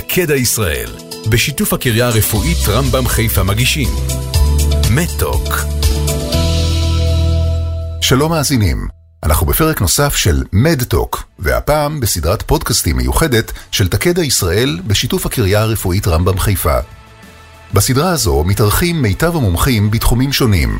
תקדע ישראל, בשיתוף הקריה הרפואית רמב"ם חיפה מגישים. מתוק. שלום מאזינים, אנחנו בפרק נוסף של מדטוק, והפעם בסדרת פודקאסטים מיוחדת של תקדע ישראל בשיתוף הקריה הרפואית רמב"ם חיפה. בסדרה הזו מתארחים מיטב המומחים בתחומים שונים.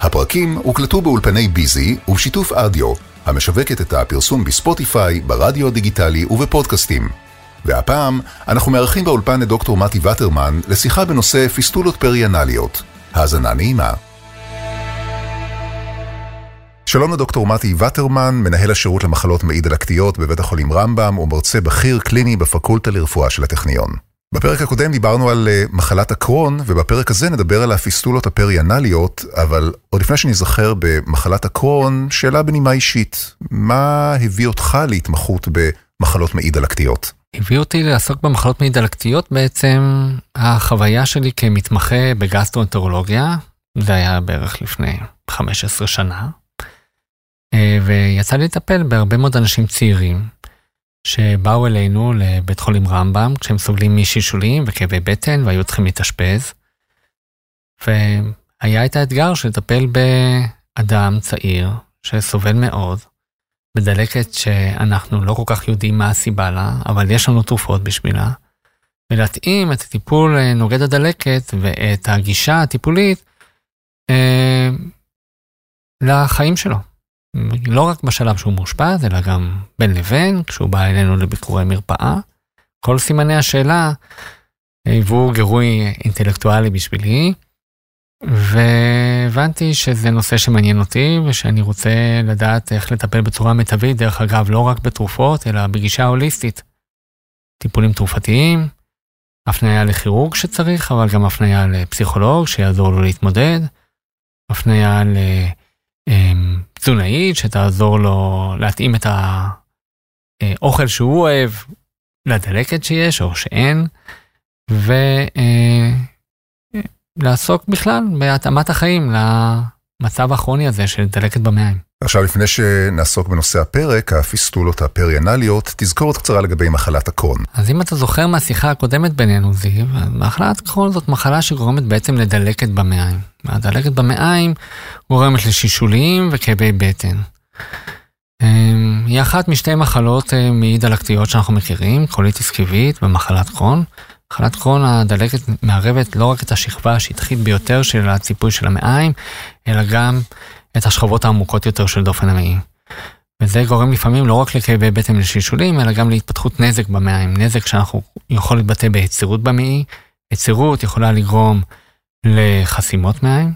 הפרקים הוקלטו באולפני ביזי ובשיתוף אדיו, המשווקת את הפרסום בספוטיפיי, ברדיו הדיגיטלי ובפודקאסטים. והפעם אנחנו מארחים באולפן את דוקטור מתי וטרמן לשיחה בנושא פיסטולות פריאנליות. האזנה נעימה. שלום לדוקטור מתי וטרמן, מנהל השירות למחלות מעי דלקתיות בבית החולים רמב"ם ומרצה בכיר קליני בפקולטה לרפואה של הטכניון. בפרק הקודם דיברנו על uh, מחלת הקרון, ובפרק הזה נדבר על הפיסטולות הפריאנליות, אבל עוד לפני שנזכר במחלת הקרון, שאלה בנימה אישית, מה הביא אותך להתמחות במחלות מעי דלקתיות? הביא אותי לעסוק במחלות מעי דלקתיות בעצם החוויה שלי כמתמחה בגסטרואנטרולוגיה, זה היה בערך לפני 15 שנה, אה, ויצא לי לטפל בהרבה מאוד אנשים צעירים. שבאו אלינו לבית חולים רמב"ם כשהם סובלים משלשולים וכאבי בטן והיו צריכים להתאשפז. והיה את האתגר של לטפל באדם צעיר שסובל מאוד, בדלקת שאנחנו לא כל כך יודעים מה הסיבה לה, אבל יש לנו תרופות בשבילה, ולהתאים את הטיפול נוגד הדלקת ואת הגישה הטיפולית אה, לחיים שלו. לא רק בשלב שהוא מאושפז, אלא גם בין לבין, כשהוא בא אלינו לביקורי מרפאה. כל סימני השאלה היוו גירוי אינטלקטואלי בשבילי, והבנתי שזה נושא שמעניין אותי ושאני רוצה לדעת איך לטפל בצורה מיטבית, דרך אגב, לא רק בתרופות, אלא בגישה הוליסטית. טיפולים תרופתיים, הפניה לכירורג שצריך, אבל גם הפניה לפסיכולוג שיעזור לו להתמודד, הפניה ל... אמ, שתעזור לו להתאים את האוכל שהוא אוהב לדלקת שיש או שאין, ולעסוק בכלל בהתאמת החיים למצב הכרוני הזה של דלקת במעיים. עכשיו, לפני שנעסוק בנושא הפרק, הפיסטולות הפריאנליות, תזכורת קצרה לגבי מחלת הקרון. אז אם אתה זוכר מהשיחה הקודמת בינינו, זיו, מחלת קרון זאת מחלה שגורמת בעצם לדלקת במעיים. הדלקת במעיים גורמת לשישולים וכאבי בטן. אמ, היא אחת משתי מחלות אה, מעי דלקתיות שאנחנו מכירים, קוליטיס קיבית ומחלת קרון. מחלת קרון הדלקת מערבת לא רק את השכבה השטחית ביותר של הציפוי של המעיים, אלא גם את השכבות העמוקות יותר של דופן המעי. וזה גורם לפעמים לא רק לכאבי בטן לשלשולים, אלא גם להתפתחות נזק במעיים. נזק שאנחנו יכול להתבטא ביצירות במעי, יצירות יכולה לגרום לחסימות מעיים.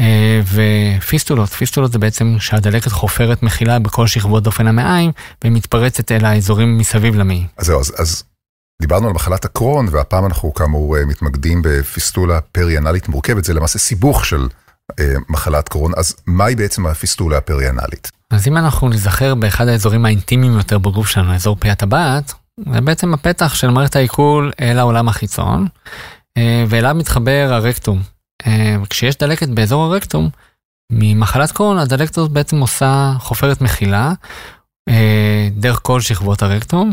אה, ופיסטולות, פיסטולות זה בעצם שהדלקת חופרת מחילה בכל שכבות דופן המעיים ומתפרצת אל האזורים מסביב למעי. אז זהו, אז, אז דיברנו על מחלת הקרון והפעם אנחנו כאמור אה, מתמקדים בפיסטולה פריאנלית מורכבת, זה למעשה סיבוך של אה, מחלת קרון, אז מהי בעצם הפיסטולה הפריאנלית? אז אם אנחנו נזכר באחד האזורים האינטימיים יותר בגוף שלנו, אזור פי הטבעת, זה בעצם הפתח של מערכת העיכול אל העולם החיצון, אה, ואליו מתחבר הרקטום. אה, כשיש דלקת באזור הרקטום, ממחלת קרון הדלקת הזאת בעצם עושה חופרת מחילה דרך כל שכבות הרקטום,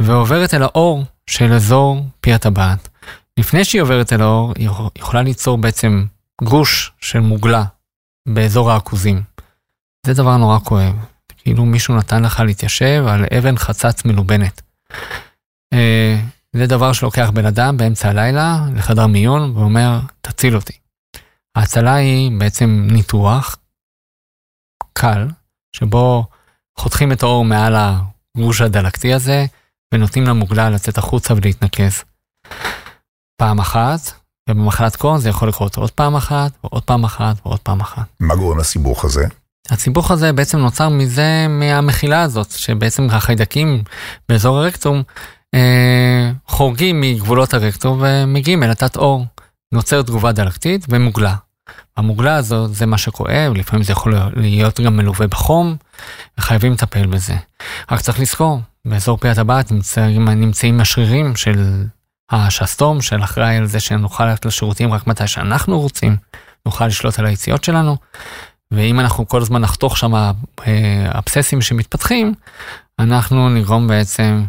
ועוברת אל האור של אזור פי הטבעת. לפני שהיא עוברת אל האור, היא יכולה ליצור בעצם גוש של מוגלה באזור העכוזים. זה דבר נורא כואב. כאילו מישהו נתן לך להתיישב על אבן חצץ מלובנת. אה, זה דבר שלוקח בן אדם באמצע הלילה לחדר מיון ואומר, תציל אותי. ההצלה היא בעצם ניתוח קל, שבו חותכים את האור מעל הגוש הדלקתי הזה, ונותנים למוגלה לצאת החוצה ולהתנקז. פעם אחת, ובמחלת קרון זה יכול לקרות עוד פעם אחת, ועוד פעם אחת, ועוד פעם אחת. מה גורם לסיבוך הזה? הסיבוך הזה בעצם נוצר מזה, מהמחילה הזאת, שבעצם החיידקים באזור הרקטום אה, חורגים מגבולות הרקטום ומגיעים אל התת עור. נוצרת תגובה דלקתית ומוגלה. המוגלה הזו זה מה שכואב, לפעמים זה יכול להיות גם מלווה בחום, וחייבים לטפל בזה. רק צריך לזכור, באזור פי הטבעת נמצאים, נמצאים השרירים של השסתום של אחראי על זה שנוכל ללכת לשירותים רק מתי שאנחנו רוצים, נוכל לשלוט על היציאות שלנו, ואם אנחנו כל הזמן נחתוך שם אה, אבססים שמתפתחים, אנחנו נגרום בעצם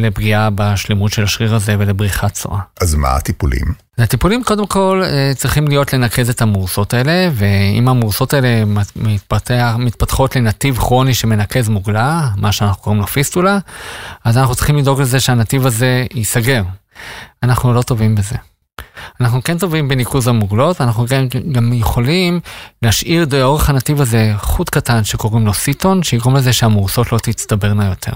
לפגיעה בשלמות של השריר הזה ולבריחת צואה. אז מה הטיפולים? הטיפולים קודם כל אה, צריכים להיות לנקז את המורסות האלה, ואם המורסות האלה מתפתח, מתפתחות לנתיב כרוני שמנקז מוגלה, מה שאנחנו קוראים לו פיסטולה, אז אנחנו צריכים לדאוג לזה שהנתיב הזה ייסגר. אנחנו לא טובים בזה. אנחנו כן טובים בניקוז המוגלות, אנחנו גם, גם יכולים להשאיר לאורך הנתיב הזה חוט קטן שקוראים לו סיטון, שיגרום לזה שהמורסות לא תצטברנה יותר.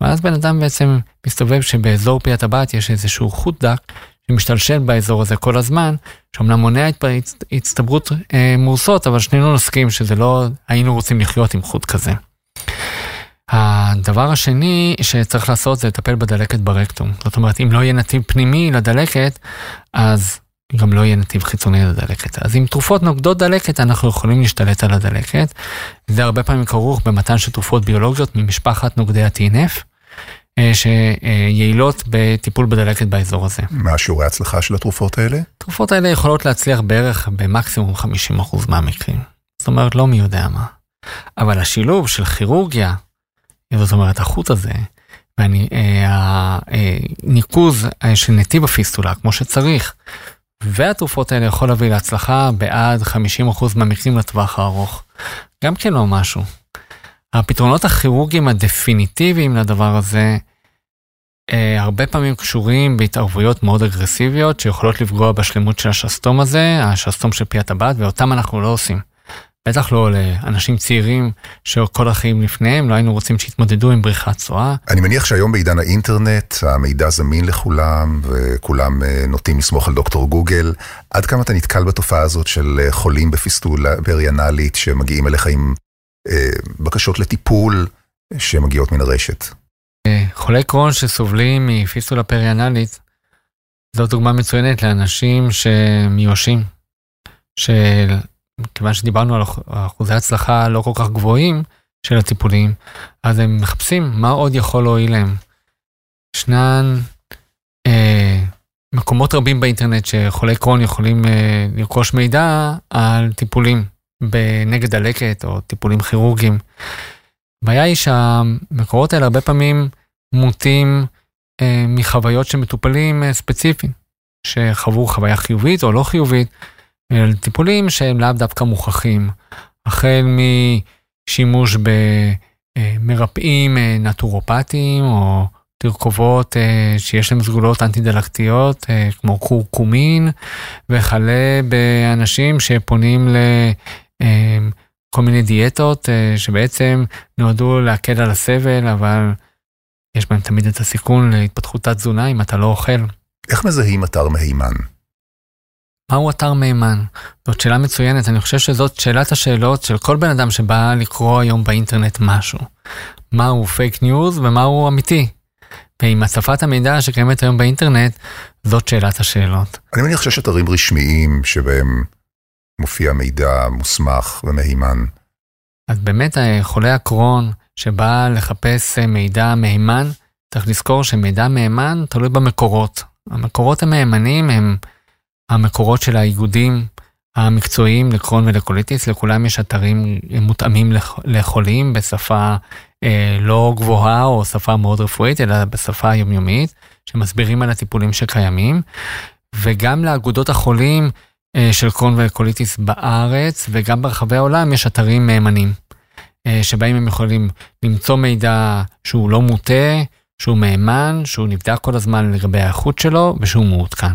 ואז בן אדם בעצם מסתובב שבאזור פי הטבעת יש איזשהו חוט דק שמשתלשל באזור הזה כל הזמן, שאומנם מונע הצטברות אה, מורסות, אבל שנינו נסכים שזה לא היינו רוצים לחיות עם חוט כזה. הדבר השני שצריך לעשות זה לטפל בדלקת ברקטום. זאת אומרת, אם לא יהיה נתיב פנימי לדלקת, אז גם לא יהיה נתיב חיצוני לדלקת. אז עם תרופות נוגדות דלקת, אנחנו יכולים להשתלט על הדלקת. זה הרבה פעמים כרוך במתן של תרופות ביולוגיות ממשפחת נוגדי ה-TNF, שיעילות בטיפול בדלקת באזור הזה. מה שיעורי ההצלחה של התרופות האלה? התרופות האלה יכולות להצליח בערך במקסימום 50% מהמקרים. זאת אומרת, לא מי יודע מה. אבל השילוב של כירורגיה, זאת אומרת, החוט הזה, והניקוז אה, אה, של נתיב הפיסטולה כמו שצריך, והתרופות האלה יכול להביא להצלחה בעד 50% מהמקרים לטווח הארוך. גם כן לא משהו. הפתרונות הכירורגיים הדפיניטיביים לדבר הזה, אה, הרבה פעמים קשורים בהתערבויות מאוד אגרסיביות שיכולות לפגוע בשלמות של השסתום הזה, השסתום של פי הטבעת, ואותם אנחנו לא עושים. בטח לא לאנשים צעירים שכל החיים לפניהם, לא היינו רוצים שיתמודדו עם בריחת צואה. אני מניח שהיום בעידן האינטרנט, המידע זמין לכולם, וכולם אה, נוטים לסמוך על דוקטור גוגל. עד כמה אתה נתקל בתופעה הזאת של אה, חולים בפיסטולה פריאנלית שמגיעים אליך עם בקשות לטיפול שמגיעות מן הרשת? אה, חולי קרון שסובלים מפיסטולה פריאנלית, זו דוגמה מצוינת לאנשים שמיואשים, של כיוון שדיברנו על אחוזי הצלחה לא כל כך גבוהים של הטיפולים, אז הם מחפשים מה עוד יכול להועיל להם. ישנן אה, מקומות רבים באינטרנט שחולי קרון יכולים אה, לרכוש מידע על טיפולים בנגד דלקת או טיפולים כירורגיים. הבעיה היא שהמקורות האלה הרבה פעמים מוטים אה, מחוויות של מטופלים אה, ספציפיים, שחוו חוויה חיובית או לא חיובית, אל טיפולים שהם לאו דווקא מוכחים, החל משימוש במרפאים אה, נטורופטיים או תרכובות אה, שיש להם סגולות אנטי-דלקתיות אה, כמו קורקומין וכלה באנשים שפונים לכל מיני דיאטות שבעצם נועדו להקל על הסבל אבל יש בהם תמיד את הסיכון להתפתחות תת-תזונה אם אתה לא אוכל. איך מזהים אתר מהימן? מהו אתר מהימן? זאת שאלה מצוינת, אני חושב שזאת שאלת השאלות של כל בן אדם שבא לקרוא היום באינטרנט משהו. מהו פייק ניוז ומהו אמיתי. ועם הצפת המידע שקיימת היום באינטרנט, זאת שאלת השאלות. אני מניח שיש אתרים רשמיים שבהם מופיע מידע מוסמך ומהימן. אז באמת אה, חולה הקרוהן שבא לחפש אה, מידע מהימן, צריך לזכור שמידע מהימן תלוי במקורות. המקורות המהימנים הם המקורות של האיגודים המקצועיים לקרוהן ולקוליטיס, לכולם יש אתרים מותאמים לחולים בשפה אה, לא גבוהה או שפה מאוד רפואית, אלא בשפה יומיומית, שמסבירים על הטיפולים שקיימים, וגם לאגודות החולים אה, של קרון ולקוליטיס בארץ וגם ברחבי העולם יש אתרים מהימנים, אה, שבהם הם יכולים למצוא מידע שהוא לא מוטה, שהוא מהימן, שהוא נבדק כל הזמן לגבי האיכות שלו ושהוא מעודכן.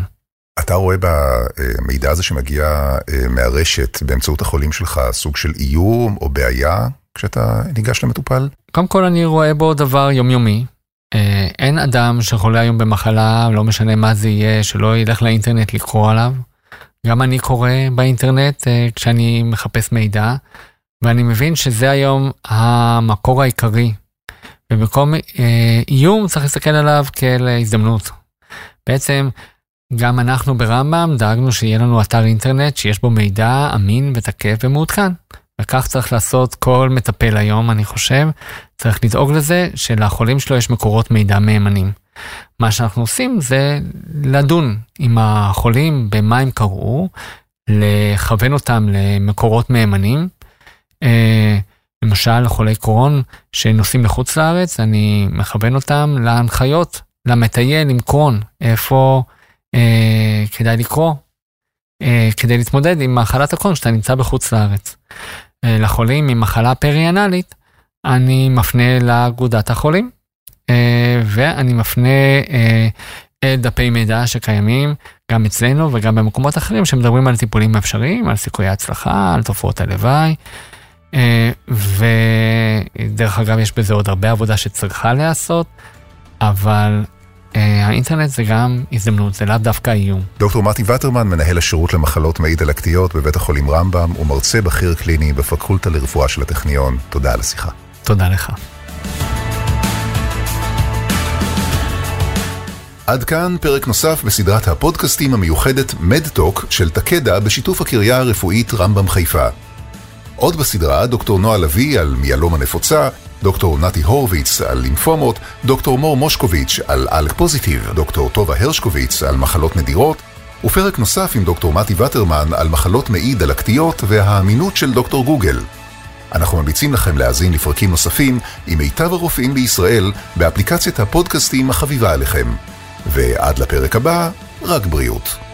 אתה רואה במידע הזה שמגיע אה, מהרשת באמצעות החולים שלך סוג של איום או בעיה כשאתה ניגש למטופל? קודם כל אני רואה בו דבר יומיומי. אה, אין אדם שחולה היום במחלה, לא משנה מה זה יהיה, שלא ילך לאינטרנט לקרוא עליו. גם אני קורא באינטרנט אה, כשאני מחפש מידע, ואני מבין שזה היום המקור העיקרי. ובמקום איום צריך להסתכל עליו כאל הזדמנות. בעצם גם אנחנו ברמב"ם דאגנו שיהיה לנו אתר אינטרנט שיש בו מידע אמין ותקף ומעודכן. וכך צריך לעשות כל מטפל היום, אני חושב. צריך לדאוג לזה שלחולים שלו יש מקורות מידע מהימנים. מה שאנחנו עושים זה לדון עם החולים במה הם קראו, לכוון אותם למקורות מהימנים, אה, למשל חולי קרון שנוסעים לחוץ לארץ, אני מכוון אותם להנחיות, למטייל עם קרון, איפה אה, כדאי לקרוא, אה, כדי להתמודד עם מחלת הקרון כשאתה נמצא בחוץ לארץ. אה, לחולים עם מחלה פריאנלית, אני מפנה לאגודת החולים, ואני מפנה אה, אל דפי מידע שקיימים גם אצלנו וגם במקומות אחרים שמדברים על טיפולים אפשריים, על סיכויי הצלחה, על תופעות הלוואי. ודרך אגב יש בזה עוד הרבה עבודה שצריכה להיעשות, אבל האינטרנט זה גם הזדמנות, זה לאו דווקא איום. דוקטור מרטי וטרמן, מנהל השירות למחלות מעי דלקתיות בבית החולים רמב"ם, ומרצה בכיר קליני בפקולטה לרפואה של הטכניון. תודה על השיחה. תודה לך. עד כאן פרק נוסף בסדרת הפודקאסטים המיוחדת מדטוק של תקדה בשיתוף הקריה הרפואית רמב"ם חיפה. עוד בסדרה דוקטור נועה לביא על מיאלומה נפוצה, דוקטור נתי הורוביץ על לימפומות, דוקטור מור מושקוביץ' על אלק פוזיטיב, דוקטור טובה הרשקוביץ על מחלות נדירות, ופרק נוסף עם דוקטור מתי וטרמן על מחלות מעי דלקתיות והאמינות של דוקטור גוגל. אנחנו ממליצים לכם להאזין לפרקים נוספים עם מיטב הרופאים בישראל באפליקציית הפודקאסטים החביבה עליכם. ועד לפרק הבא, רק בריאות.